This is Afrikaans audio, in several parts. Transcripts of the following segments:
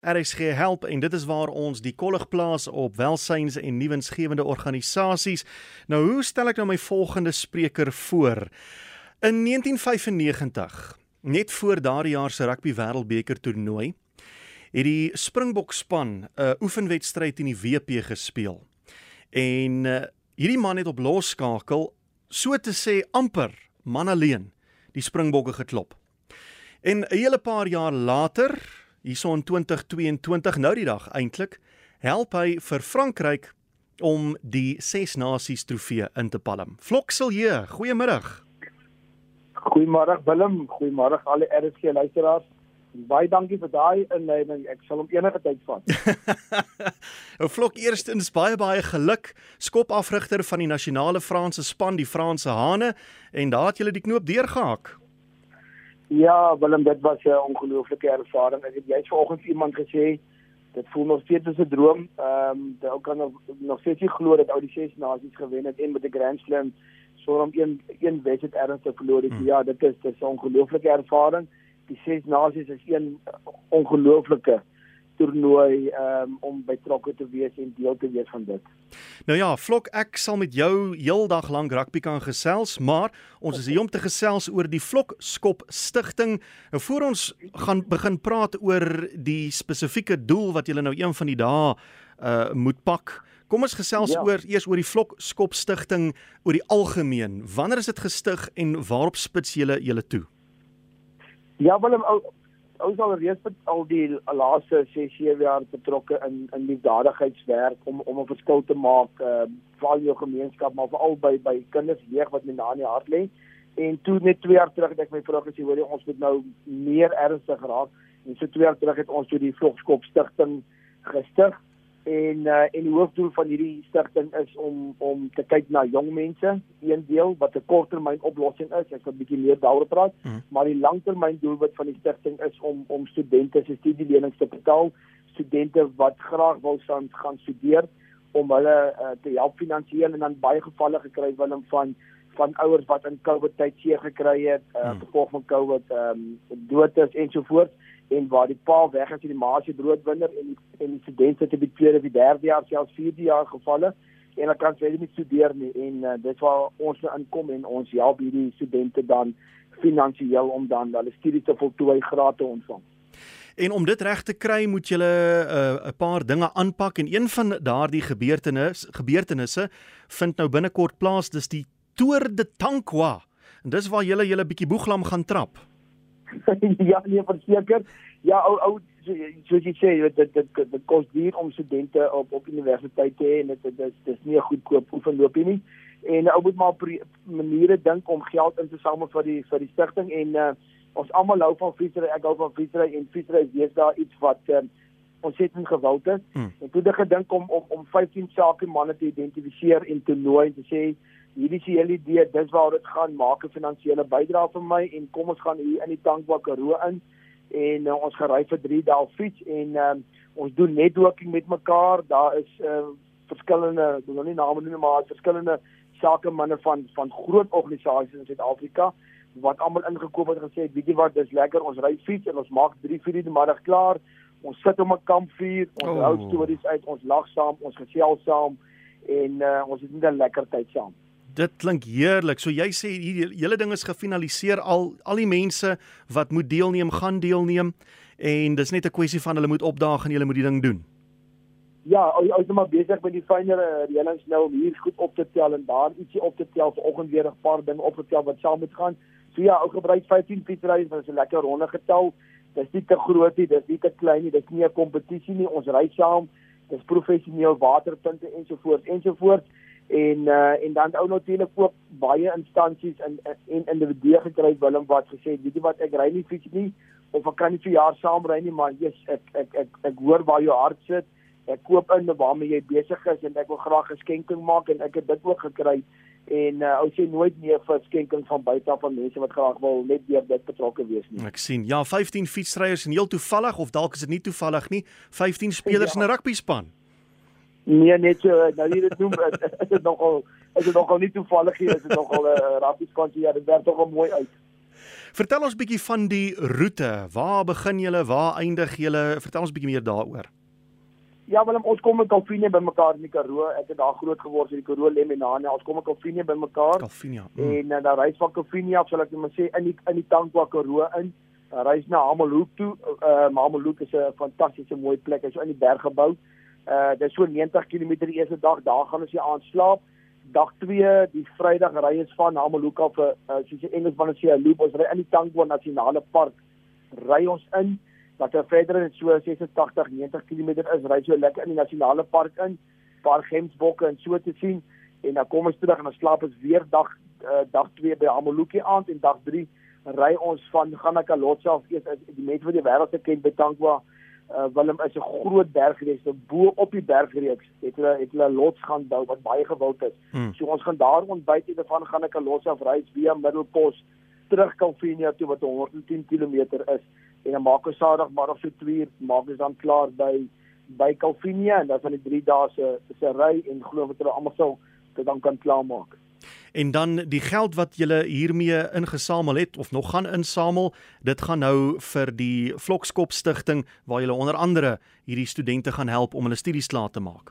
RSG help en dit is waar ons die kollig plaas op welsyns en nuwensgewende organisasies. Nou hoe stel ek nou my volgende spreker voor? In 1995, net voor daardie jaar se rugby wêreldbeker toernooi, het die Springbok span 'n uh, oefenwedstryd in die WP gespeel. En uh, hierdie man het op losskakel so te sê amper man alleen die Springbokke geklop. En 'n hele paar jaar later hierso in 2022 nou die dag eintlik help hy vir Frankryk om die Ses Nasies trofee in te palm. Flokselje, goeiemiddag. Goeiemôre Willem, goeiemôre al die RSG luisteraars. Baie dankie vir daai inleiding. Ek sal hom enige tyd vat. Ou Flok, eerstens baie baie geluk. Skopafrigter van die nasionale Franse span, die Franse Hane, en daar het jy die knoop deurgehak. Ja, Willem, dit was 'n ongelooflike ervaring. Ek het jous vanoggend iemand gesê dit voel nog steeds soos 'n droom. Ehm um, dit kan nog nog steeds nie glo dat ou die ses nasies gewen het en met die Grand Slam sonder om een een wedstryd ernstig verloor het. Hmm. Ja, dit is dit is 'n ongelooflike ervaring. Die ses nasies is een ongelooflike toernooi um, om betrokke te wees en deel te wees van dit. Nou ja, Flok, ek sal met jou heeldag lank rugby kan gesels, maar ons is hier om te gesels oor die Flok Skop Stichting. Nou voor ons gaan begin praat oor die spesifieke doel wat julle nou een van die dae uh moet pak. Kom ons gesels ja. oor eers oor die Flok Skop Stichting oor die algemeen. Wanneer is dit gestig en waarop spits julle julle toe? Ja, wel ons al reeds al die laaste 6 7 jaar betrokke in in liefdadigheidswerk om om 'n verskil te maak uh vir al jou gemeenskap maar veral by by kinders jeug wat my na in die hart lê. En toe net 2 jaar terug het ek my vrou gesê hoor jy ons moet nou meer ernstig raak. En so 2 jaar terug het ons toe die Vlogskop stigting gestig en uh, en die hoofdoel van hierdie stigting is om om te kyk na jong mense, een deel wat 'n korttermyn oplossing is, ek wil 'n bietjie meer daaroor praat, mm. maar die langtermyn doelwit van die stigting is om om studente se studielenings te betaal, studente wat graag wil gaan studeer om hulle uh, te help finansiëel en dan baie gevalle gekry Willem van van ouers wat in COVID tyd seer gekry het, uh, mm. gevolg van COVID, ehm um, dood is ensovoorts en waar die pa weg is en die ma se broodwinner en en die studente te die tweede of die derde jaar selfs vierde jaar gevalle en hulle kan verder nie studeer nie en uh, dit waar ons nou inkom en ons help hierdie studente dan finansiëel om dan hulle studie te voltooi graad te ontvang. En om dit reg te kry, moet jy 'n uh, paar dinge aanpak en een van daardie gebeurtenisse gebeurtenisse vind nou binnekort plaas, dis die Tour de Tankwa. En dis waar jy julle bietjie boeglam gaan trap. ja, nee, verseker. Ja, ou ou soos jy sê, dit dit dit, dit kos duur om studente op op universiteit te hê en dit dit is dis nie 'n goedkoop oefenloopie nie. En ou moet maar maniere dink om geld in te samel vir die vir die stigting en uh, ons almal hou van fietsry, ek hou van fietsry en fietsry is weer daar iets wat uh, ons het in gewild is. Hmm. En toe het ek gedink om om om 15 sake manne te identifiseer en te nooi en te sê hierdie is die hele idee, dis waar dit gaan maak 'n finansiële bydrae vir my en kom ons gaan hier in die Tankwa Karoo in en uh, ons gery vir 3 dae fiets en um, ons doen networking met mekaar. Daar is uh, verskillende, ek wil nie name noem maar verskillende sake manne van van groot organisasies in Suid-Afrika wat almal ingekoop het en gesê, "Weet jy wat, dis lekker, ons ry fiets en ons maak 3 4 in die middag klaar. Ons sit om 'n kampvuur, ons oh. hou stories uit, ons lag saam, ons gesels saam en uh, ons het net 'n lekker tyd saam." Dit klink heerlik. So jy sê hier hele ding is gefinaliseer al al die mense wat moet deelneem gaan deelneem en dis net 'n kwessie van hulle moet opdaag en hulle moet die ding doen. Ja, ons is maar besig met die fynere reëlings nou om hier goed op te tel en daar ietsie op te tel vanoggend weer 'n paar dinge opgetel wat saam moet gaan. So ja, ou gebruik 15 fietsrye vir 'n lekker ronde getal. Dis nie te groot nie, dis nie te klein nie, dis nie 'n kompetisie nie. Ons ry saam. Dis professioneel waterpunte ensovoorts ensovoorts en uh, en dan ou natuurlik ook baie instansies in en individue gekry Willem wat gesê weet jy wat ek ry nie fiets nie of ek kan nie vir jaar saam ry nie maar jy's ek, ek ek ek ek hoor waar jou hart sit ek koop in waarmee jy besig is en ek wil graag 'n skenking maak en ek het dit ook gekry en uh, ou sê nooit nee vir skenking van buite af van mense wat graag wil net deur dit betrokke wees nie. Ek sien. Ja, 15 fietsryers en heel toevallig of dalk is dit nie toevallig nie, 15 spelers ja. in 'n rugby span. Nee, net so nou hier dit noem is dit nogal is dit nogal nie toevallig hier is dit nogal 'n uh, rappies kantjie ja, dit werk tog mooi uit. Vertel ons bietjie van die roete. Waar begin julle? Waar eindig julle? Vertel ons bietjie meer daaroor. Ja, Willem, ons kom in Kalfinie bymekaar in die Karoo. Ek het daar groot geword in die Karoo Lemenane. Ons kom in Kalfinie bymekaar. Kalfinie. Mm. En uh, dan reis van Kalfinie af, sal ek net maar sê in die in die Tankwa Karoo in. Dan reis na Hamelhoek toe. Uh Hamelhoek is 'n fantastiese mooi plek. Is so in die berg gebou. Uh dit is so 90 km die eerste dag. Daar gaan ons hier aan slaap. Dag 2, die Vrydag ry ons van af 'n uh, soos die Engelsman sê 'n loop. Ons ry in die Tankwa Nasionale Park. Ry ons in wat er verder in so 86 90 km is, ry so lekker in die nasionale park in, paar gemsbokke en so te sien en dan kom ons terug en dan slaap ons weer dag uh, dag 2 by Ameluki aand en dag 3 ry ons van Ganakalotsa af eers die mense wat die wêreld ken by Tankwa uh, Willem is 'n groot bergreeks so bo op die bergreeks het hulle het hulle lots gaan bou wat baie gewild is. Hmm. So ons gaan daar ontbyt en van Ganakalotsa af ry via Middelpos terug Kalvinia toe wat 110 km is en dan maak ons Saterdag maar of so 2 uur maak ons dan klaar by by Calvinia en dan van die 3 dae se se ry en glo wat hulle almal sal dit dan kan klaarmaak. En dan die geld wat julle hiermee ingesamel het of nog gaan insamel, dit gaan nou vir die Vlokskop Stichting waar julle onder andere hierdie studente gaan help om hulle studies klaar te maak.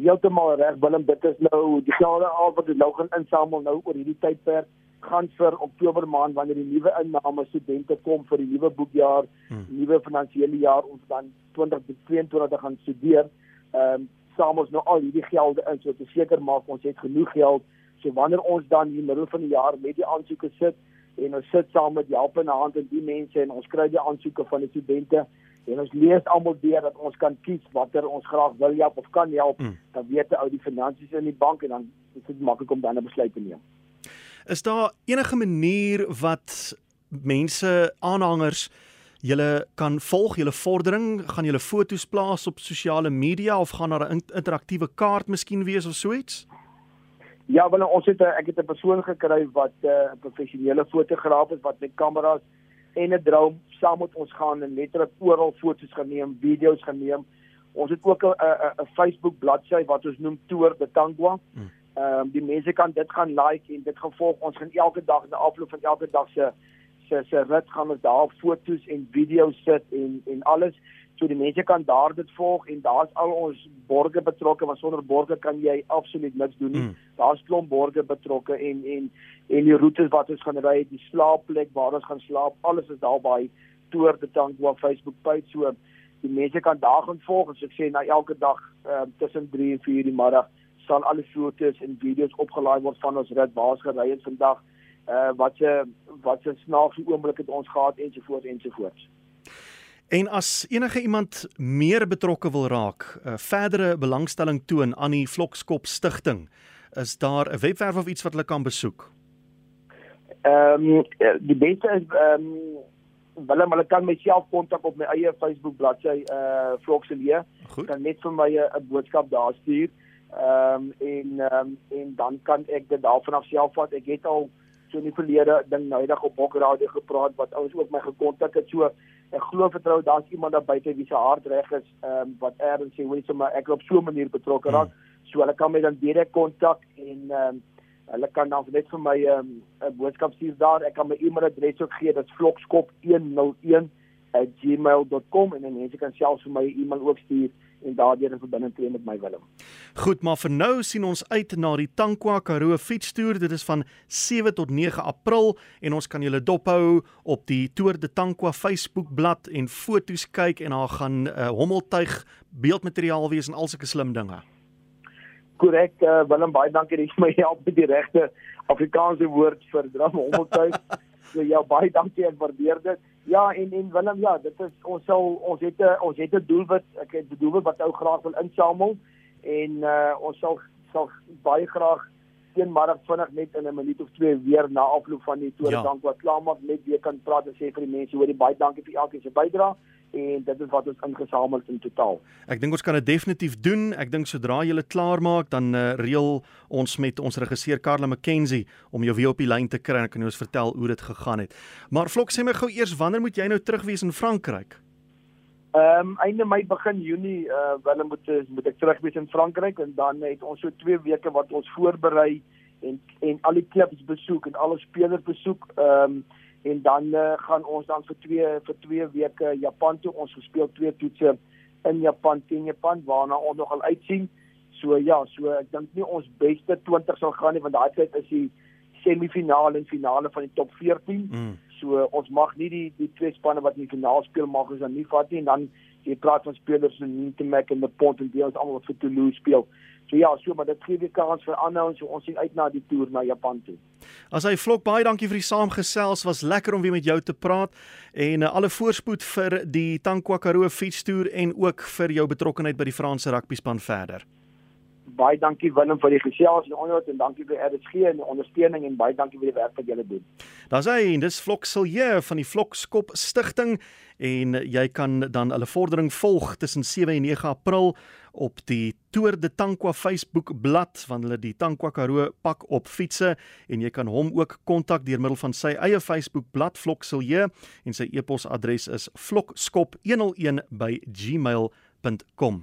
Heeltemal reg Willem, dit is nou die gelde al wat ons nou gaan insamel nou oor hierdie tydperk gaan vir Oktober maand wanneer die nuwe inname studente kom vir die nuwe boekjaar, hmm. nuwe finansiële jaar ons dan 2022 gaan studeer. Ehm um, saam ons nou al hierdie gelde in so te seker maak ons het genoeg geld so wanneer ons dan in die middel van die jaar met die aansoeke sit en ons sit saam met help in hand en die mense en ons kry die aansoeke van die studente en ons lees almal deur dat ons kan kies watter ons graag wil help of kan help hmm. dan weet ou die finansies in die bank en dan is dit maklik om dan 'n besluit te neem. Is daar enige manier wat mense aanhangers julle kan volg julle vordering, gaan julle foto's plaas op sosiale media of gaan daar 'n interaktiewe kaart miskien wees of so iets? Ja, wel ons het ek het 'n persoon gekry wat eh, 'n uh, professionele fotograaf is wat met kameras en 'n drone saam met ons gaan en letterlik oral foto's geneem, video's geneem. Ons het ook 'n 'n Facebook bladsy wat ons noem Tour de Tangwa. Hmm. Ehm um, die mense kan dit gaan like en dit gevolg ons gaan elke dag na afloop van elke dag se se se rit gaan ons daar foto's en video's sit en en alles so die mense kan daar dit volg en daar's al ons borge betrokke want sonder borge kan jy absoluut niks doen nie. Mm. Daar's klomp borge betrokke en en en die roetes wat ons gaan ry, die slaapplek waar ons gaan slaap, alles is daar by toer de tank op Facebook page so die mense kan daar gaan volg en so ek sê na elke dag uh, tussen 3 en 4 die middag sal alle foto's en video's opgelaai word van ons rit waar ons gery het vandag uh wat se wat se snaakse oomblik het ons gehad ensovoorts ensovoorts. En as enige iemand meer betrokke wil raak, 'n uh, verdere belangstelling toon aan die Vlokskop Stichting, is daar 'n webwerf of iets wat hulle kan besoek? Ehm um, die beste is ehm um, Willem, hulle kan myself kontak op my eie Facebook bladsy uh Vlokselee. Kan net vir my 'n boodskap daar stuur. Ehm um, en ehm um, en dan kan ek dit daarvan af self vat. Ek het al so in die verlede ding noudag op Bokradio gepraat wat ouens ook my gekontak het. So ek glo vertrou daar's iemand daar buite wie se hart reg is ehm um, wat erns sê hoe sommer ek op so 'n manier betrokke raak. Hmm. So hulle kan my dan direk kontak en ehm um, hulle kan dan net vir my ehm, 'n um, boodskap stuur daar. Ek kan my e-mailadres ook gee. Dit's vlokskop101 @gmail.com en mense kan selfs vir my e-mail ook stuur en daardeur in verbinding tree met my Willem. Goed, maar vir nou sien ons uit na die Tankwa Karoo fietstoer. Dit is van 7 tot 9 April en ons kan julle dophou op die Tour de Tankwa Facebook bladsy en foto's kyk en daar gaan 'n uh, hommeltuig beeldmateriaal wees en al sulke slim dinge. Korrek, uh, Willem, baie dankie dat jy my help met die regte Afrikaanse woord vir dram hommeltuig. so ja, baie dankie, ek waardeer dit. Ja, en en Willem, ja, dit is ons sal ons het 'n ons het 'n doelwit, ek het 'n doelwit wat ou graag wil insamel en uh ons sal sal baie graag eenmiddag vinnig net in 'n minuut of twee weer na afloop van die toer ja. dank wat klaarmaak net weer kan praat en sê vir die mense hoorie baie dankie vir elkeen se bydrae en dit is wat ons ingesamel het in totaal. Ek dink ons kan dit definitief doen. Ek dink sodra jy dit klaar maak, dan uh, reël ons met ons regisseur Karla McKenzie om jou weer op die lyn te kry en kan jy ons vertel hoe dit gegaan het. Maar Vlok sê my gou eers wanneer moet jy nou terug wees in Frankryk? Ehm um, einde Mei begin Junie uh wel moet moet ek terug wees in Frankryk en dan het ons so 2 weke wat ons voorberei en en al die klubs besoek en al ons spelers besoek. Ehm um, en dan uh, gaan ons dan vir twee vir twee weke Japan toe. Ons speel twee toetse in Japan teen Japan waarna ons nogal uitsien. So ja, so ek dink nie ons beste 20 sal gaan nie want daai tyd is die semifinale en finale van die top 14. Mm. So ons mag nie die die twee spanne wat in die finaal speel mag ons dan nie vat nie en dan jy praat van spelers so Nitemek en the Pont en die ons almal wat vir Toulouse speel. So ja, so maar dit gee weer kans vir aanhou en so ons sien uit na die toer na Japan toe. As hy vlok baie dankie vir die saamgesels, was lekker om weer met jou te praat. En uh, alle voorspoed vir die Tankwa Karoo fietstoer en ook vir jou betrokkeheid by die Franse rugbyspan verder baie dankie Willem vir die gesels en onderhoud en dankie vir RSG en die ondersteuning en baie dankie vir die werk wat julle doen. Daar's hy en dis Flok Silje van die Flok Skop Stichting. En jy kan dan hulle vordering volg tussen 7 en 9 April op die Tour de Tankwa Facebook bladsy van hulle die Tankwa Karoo pak op fietsse. En jy kan hom ook kontak deur middel van sy eie Facebook bladsy Flok Silje en sy e-posadres is flokskop101@gmail.com